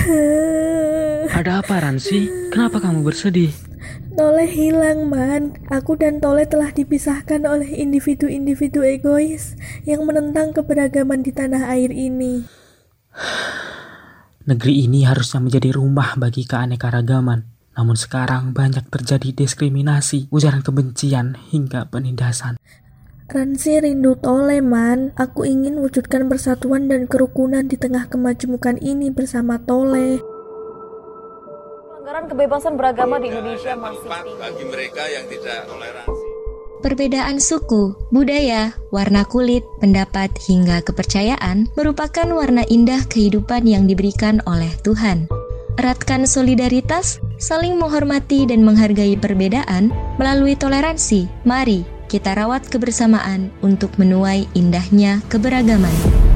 Ada apa Ransi? Kenapa kamu bersedih? Tole hilang, Man. Aku dan Tole telah dipisahkan oleh individu-individu egois yang menentang keberagaman di tanah air ini. Negeri ini harusnya menjadi rumah bagi keanekaragaman. Namun sekarang banyak terjadi diskriminasi, ujaran kebencian, hingga penindasan. Ransi rindu Tole, Man. Aku ingin wujudkan persatuan dan kerukunan di tengah kemajemukan ini bersama Tole. Pelanggaran kebebasan beragama di Indonesia masih tinggi. bagi mereka yang tidak toleransi. Perbedaan suku, budaya, warna kulit, pendapat, hingga kepercayaan merupakan warna indah kehidupan yang diberikan oleh Tuhan. Eratkan solidaritas, saling menghormati dan menghargai perbedaan melalui toleransi. Mari kita rawat kebersamaan untuk menuai indahnya keberagaman.